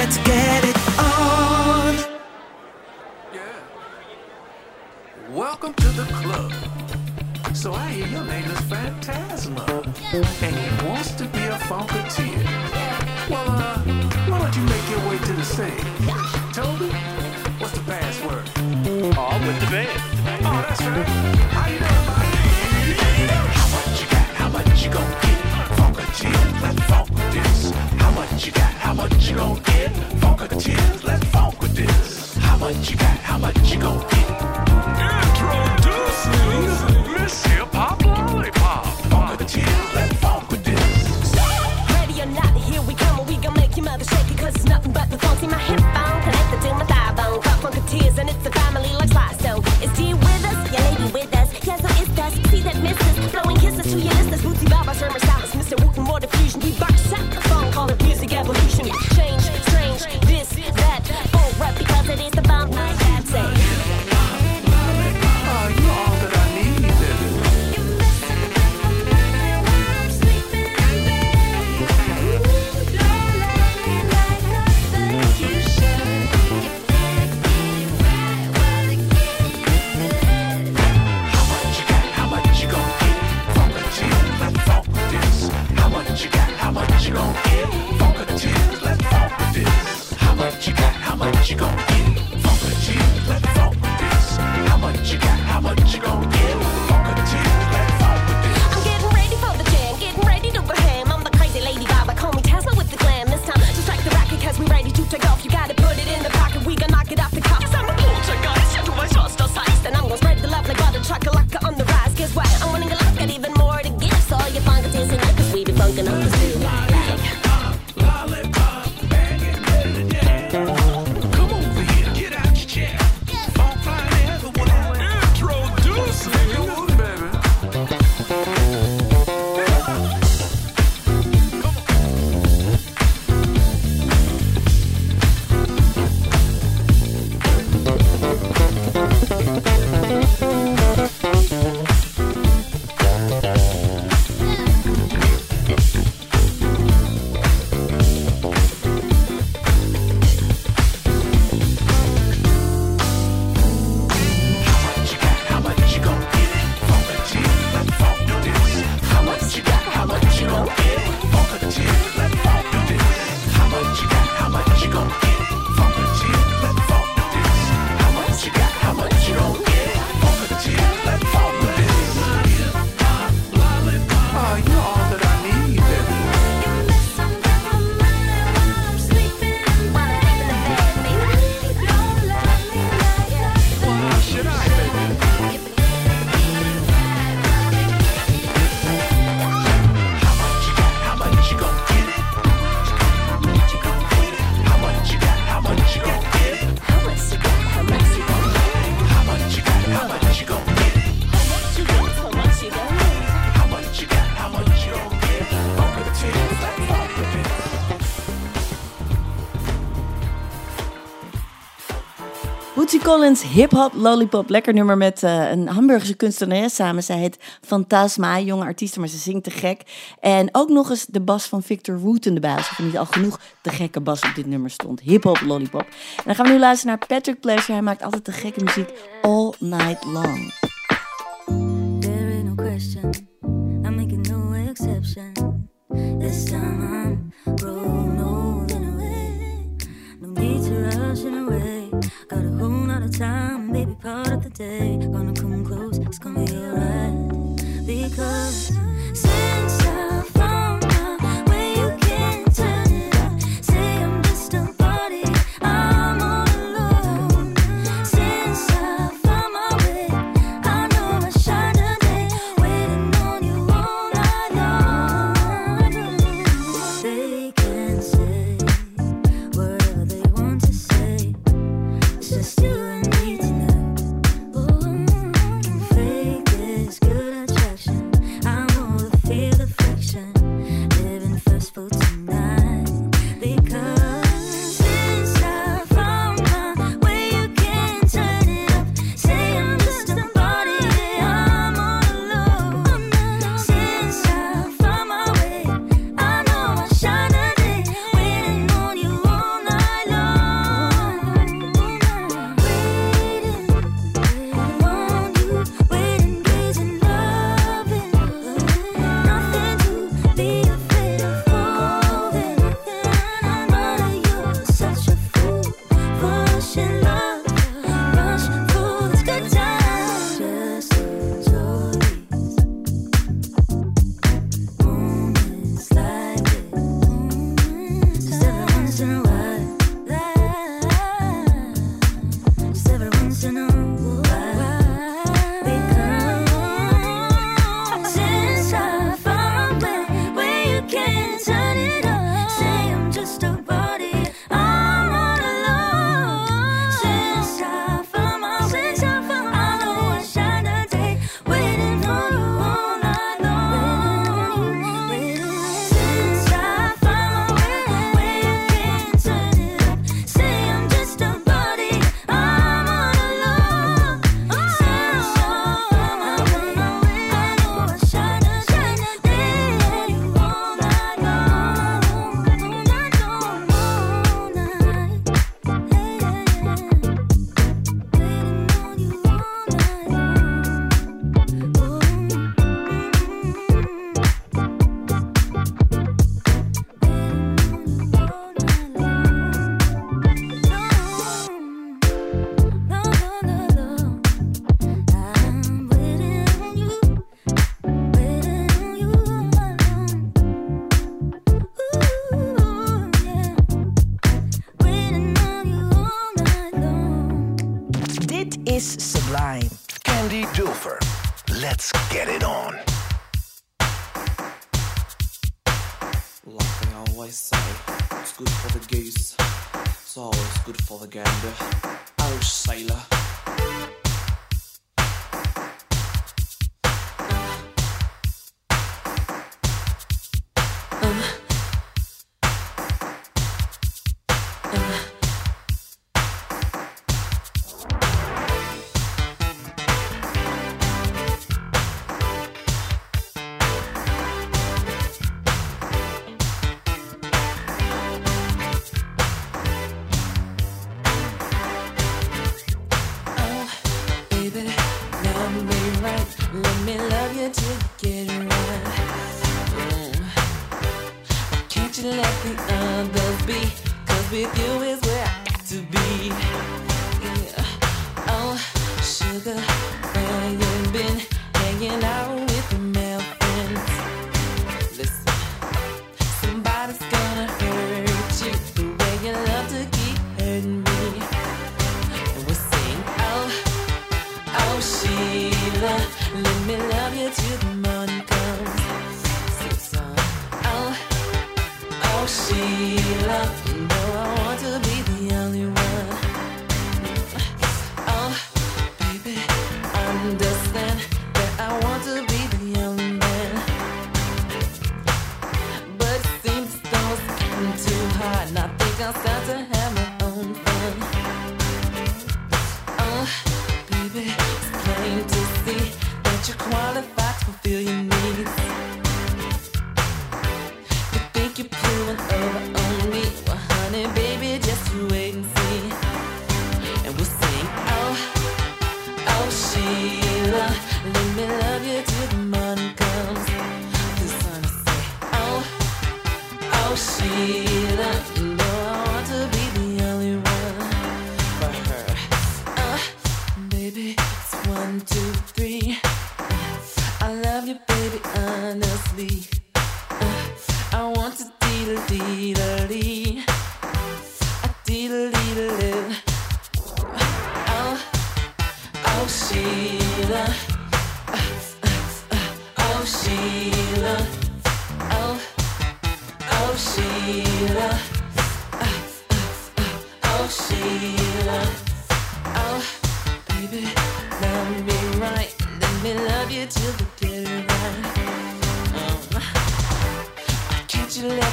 Let's get it on. Yeah. Welcome to the club. So I hear your name is Phantasma, and he wants to be a funketeer. Well, uh, why don't you make your way to the stage? Toby, what's the password? Oh, I'm with the band. Oh, that's right. How you doing. How much you got? How much you gon' get? Funketeer, let's funk this. How much you got? much you gon' get? Funk a tears, let's funk with this. How much you got? How much you gon' get? Introducing Miss Hip. Collins hip-hop lollipop. Lekker nummer met eh, een Hamburgse kunstenaar samen. Zij heet Fantasma, jonge artiesten, maar ze zingt te gek. En ook nog eens de bas van Victor Wooten, de baas. Of niet al genoeg de gekke bas op dit nummer stond. Hip-hop lollipop. Dan gaan we nu luisteren naar Patrick Pleasure. Hij maakt altijd de gekke muziek all night long. There no question. I'm making no exception. This. No need to rush. One at time, baby, part of the day. Gonna come close, it's gonna be alright. Because since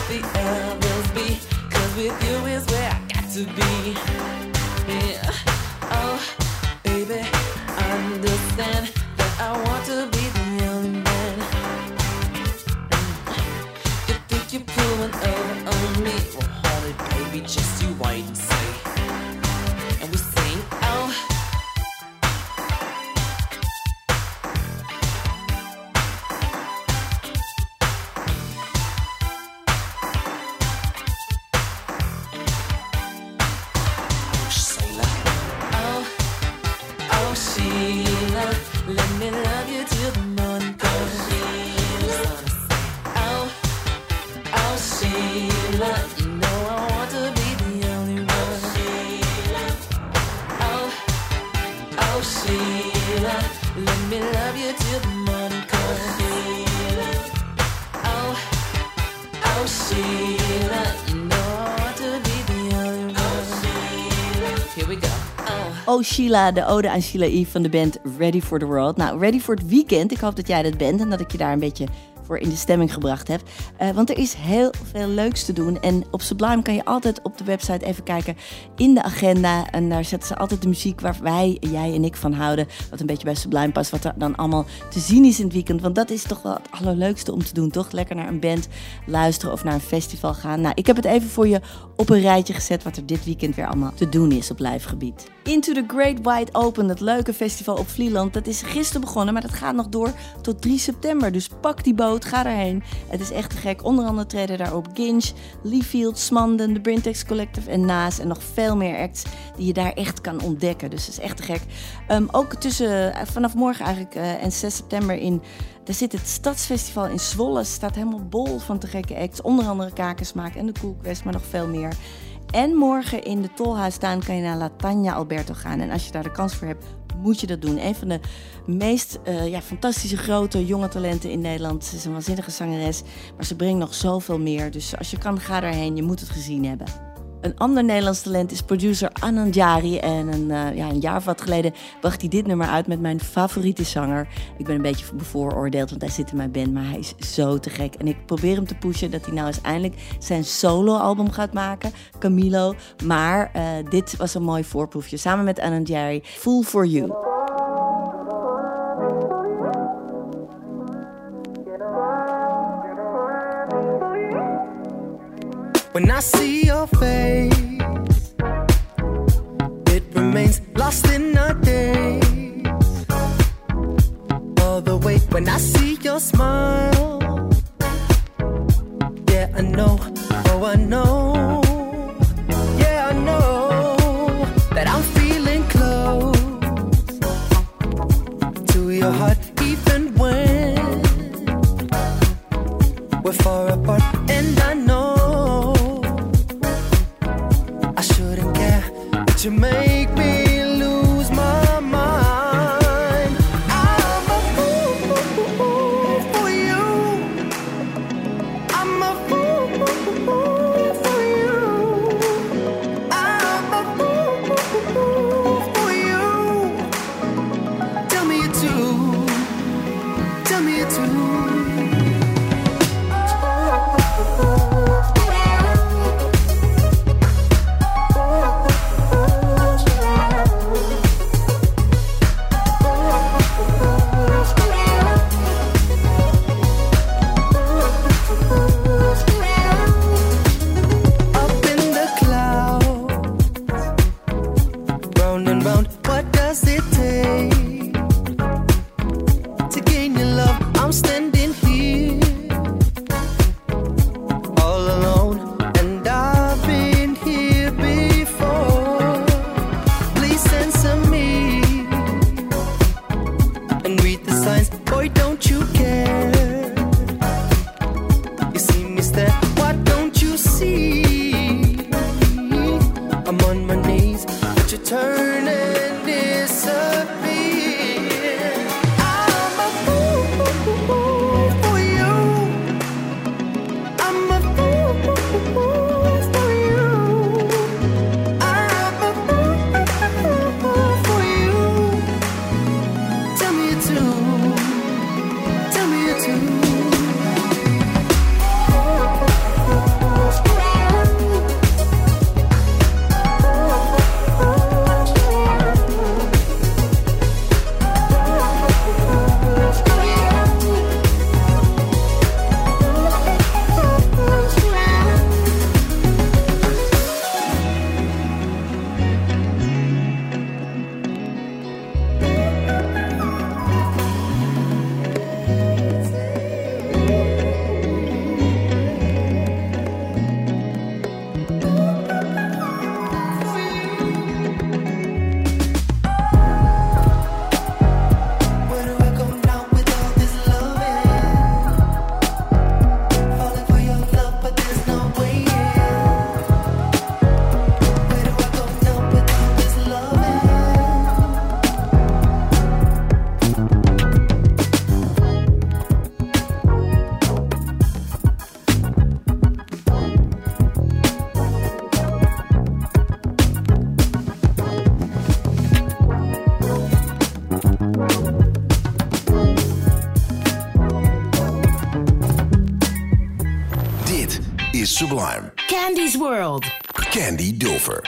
the others be? 'Cause with you is where I got to be. Yeah. Oh. Sheila, de ode aan Sheila E. van de band Ready for the World. Nou, ready voor het weekend. Ik hoop dat jij dat bent en dat ik je daar een beetje voor in de stemming gebracht heb. Eh, want er is heel veel leuks te doen. En op Sublime kan je altijd op de website even kijken in de agenda. En daar zetten ze altijd de muziek waar wij, jij en ik van houden. Wat een beetje bij Sublime past. Wat er dan allemaal te zien is in het weekend. Want dat is toch wel het allerleukste om te doen, toch? Lekker naar een band luisteren of naar een festival gaan. Nou, ik heb het even voor je op een rijtje gezet wat er dit weekend weer allemaal te doen is op live gebied. Into the Great Wide Open, het leuke festival op Vlieland. Dat is gisteren begonnen, maar dat gaat nog door tot 3 september. Dus pak die boot, ga erheen. Het is echt te gek. Onder andere treden daarop Ginge, Leafield, Smanden, de Brintex Collective en Naas. En nog veel meer acts die je daar echt kan ontdekken. Dus dat is echt te gek. Ehm, ook tussen, eh, vanaf morgen eigenlijk eh, en 6 september in... Daar zit het Stadsfestival in Zwolle. Het staat helemaal bol van te gekke acts. Onder andere Kakensmaak en de Cool Quest, maar nog veel meer. En morgen in de Tolhuistuin kan je naar La Tanja Alberto gaan. En als je daar de kans voor hebt, moet je dat doen. Een van de meest eh, ja, fantastische grote jonge talenten in Nederland. Ze is een waanzinnige zangeres, maar ze brengt nog zoveel meer. Dus als je kan, ga daarheen. Je moet het gezien hebben. Een ander Nederlands talent is producer Anand Jari. En een, eh, ja, een jaar of wat geleden bracht hij dit nummer uit met mijn favoriete zanger. Ik ben een beetje bevooroordeeld, want hij zit in mijn band. Maar hij is zo te gek. En ik probeer hem te pushen dat hij nou eens eindelijk zijn solo-album gaat maken. Camilo. Maar eh, dit was een mooi voorproefje. Samen met Anand Jari. Fool for You. When I see your face, it remains lost in a daze. All the way when I see your smile, yeah, I know, oh, I know, yeah, I know that I'm feeling close to your heart, Sublime. Candy's World. Candy Dulfer.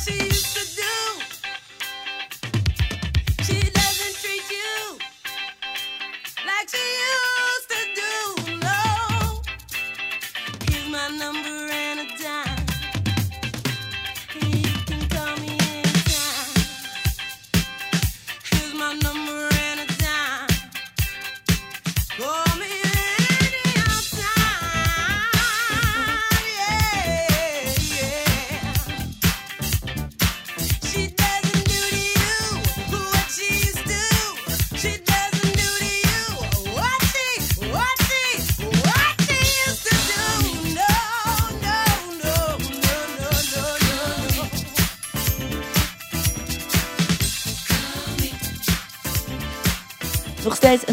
sexy.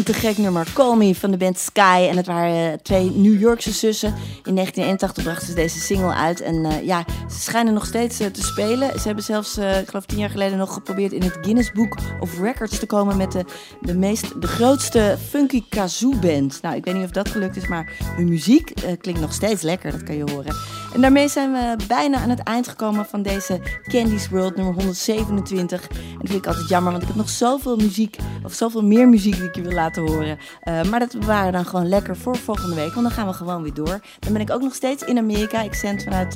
Te gek nummer. Call Me van de band Sky. En het waren eh, twee New Yorkse zussen. In 1981 brachten ze deze single uit. En eh, ja, ze schijnen nog steeds eh, te spelen. Ze hebben zelfs, eh, ik geloof tien jaar geleden, nog geprobeerd in het Guinness Book of Records te komen met de, de, meest, de grootste funky kazoo band. Nou, ik weet niet of dat gelukt is, maar hun muziek eh, klinkt nog steeds lekker. Dat kan je horen. En daarmee zijn we bijna aan het eind gekomen van deze Candy's World nummer 127. En dat vind ik altijd jammer, want ik heb nog zoveel muziek, of zoveel meer muziek die ik je wil laten horen. Maar dat bewaren dan gewoon lekker voor volgende week, want dan gaan we gewoon weer door. Dan ben ik ook nog steeds in Amerika. Ik zend vanuit,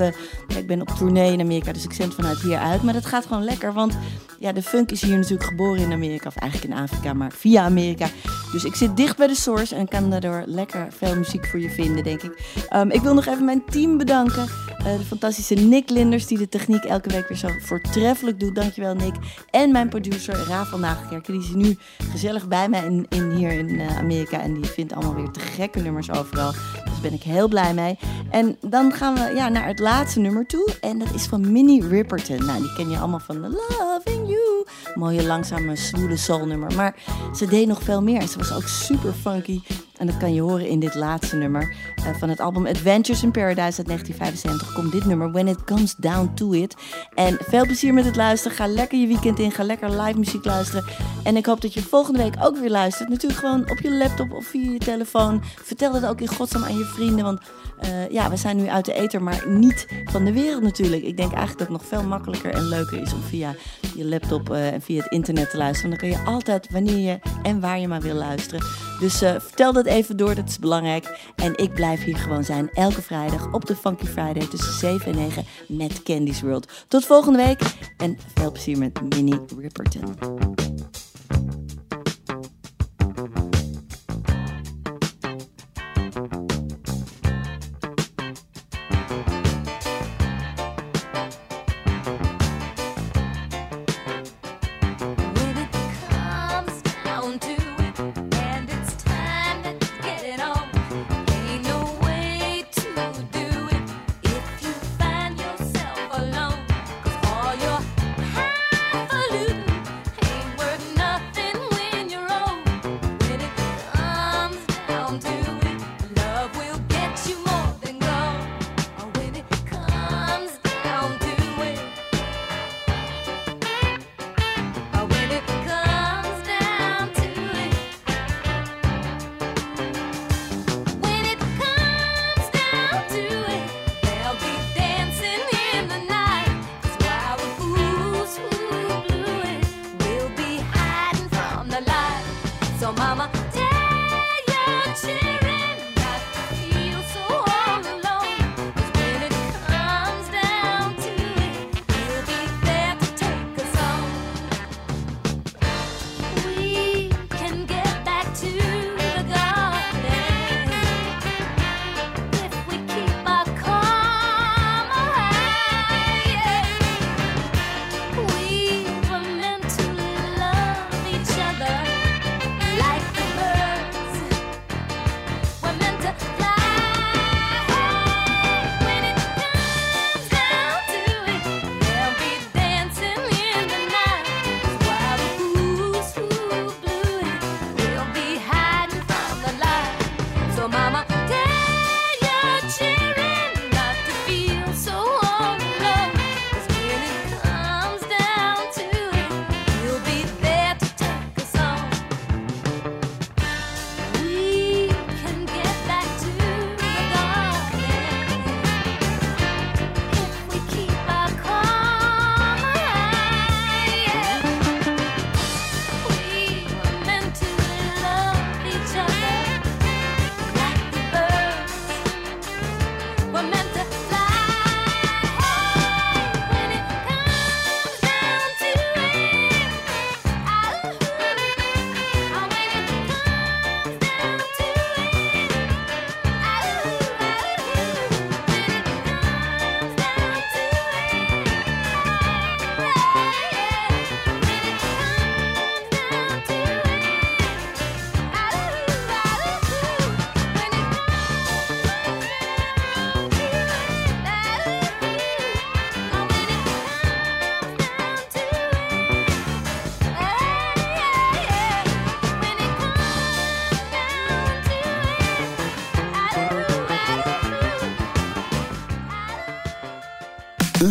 ja, ik ben op tournee in Amerika, dus ik zend vanuit hier uit. Maar dat gaat gewoon lekker, want ja, de funk is hier natuurlijk geboren in Amerika, of eigenlijk in Afrika, maar via Amerika. Dus ik zit dicht bij de source en kan daardoor lekker veel muziek voor je vinden, denk ik. Ehm, ik wil nog even mijn team bedanken. Eh, de fantastische Nick Linders, die de techniek elke week weer zo voortreffelijk doet. Dankjewel, Nick. En mijn producer, Rafael Nagelkerken. Die is nu gezellig bij mij in, in, hier in eh, Amerika. En die vindt allemaal weer te gekke nummers overal. Ben ik heel blij mee. En dan gaan we ja, naar het laatste nummer toe. En dat is van Minnie Ripperton. Nou, die ken je allemaal van Loving You. Mooie, langzame, zwoele soulnummer. Maar ze deed nog veel meer. Ze was ook super funky. En dat kan je horen in dit laatste nummer. Eh, van het album Adventures in Paradise uit 1975 komt dit nummer When It Comes Down To It. En veel plezier met het luisteren. Ga lekker je weekend in. Ga lekker live muziek luisteren. En ik hoop dat je volgende week ook weer luistert. Natuurlijk gewoon op je laptop of via je telefoon. Vertel het ook in godsnaam aan je vrienden. Want eh, ja, we zijn nu uit de ether, maar niet van de wereld natuurlijk. Ik denk eigenlijk dat het nog veel makkelijker en leuker is om via je laptop eh, en via het internet te luisteren. Dan kun je altijd, wanneer je en waar je maar wil luisteren. Dus eh, vertel dat even door, dat is belangrijk. En ik blijf hier gewoon zijn elke vrijdag op de Funky Friday tussen 7 en 9 met Candy's World. Tot volgende week en veel plezier met Minnie Ripperton.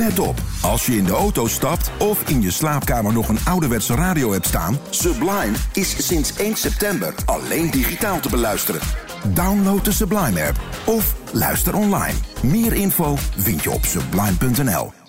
Let op, als je in de auto stapt of in je slaapkamer nog een ouderwetse radio hebt staan... Sublime is sinds 1 september alleen digitaal te beluisteren. Download de Sublime app of luister online. Meer info vind je op sublime.nl.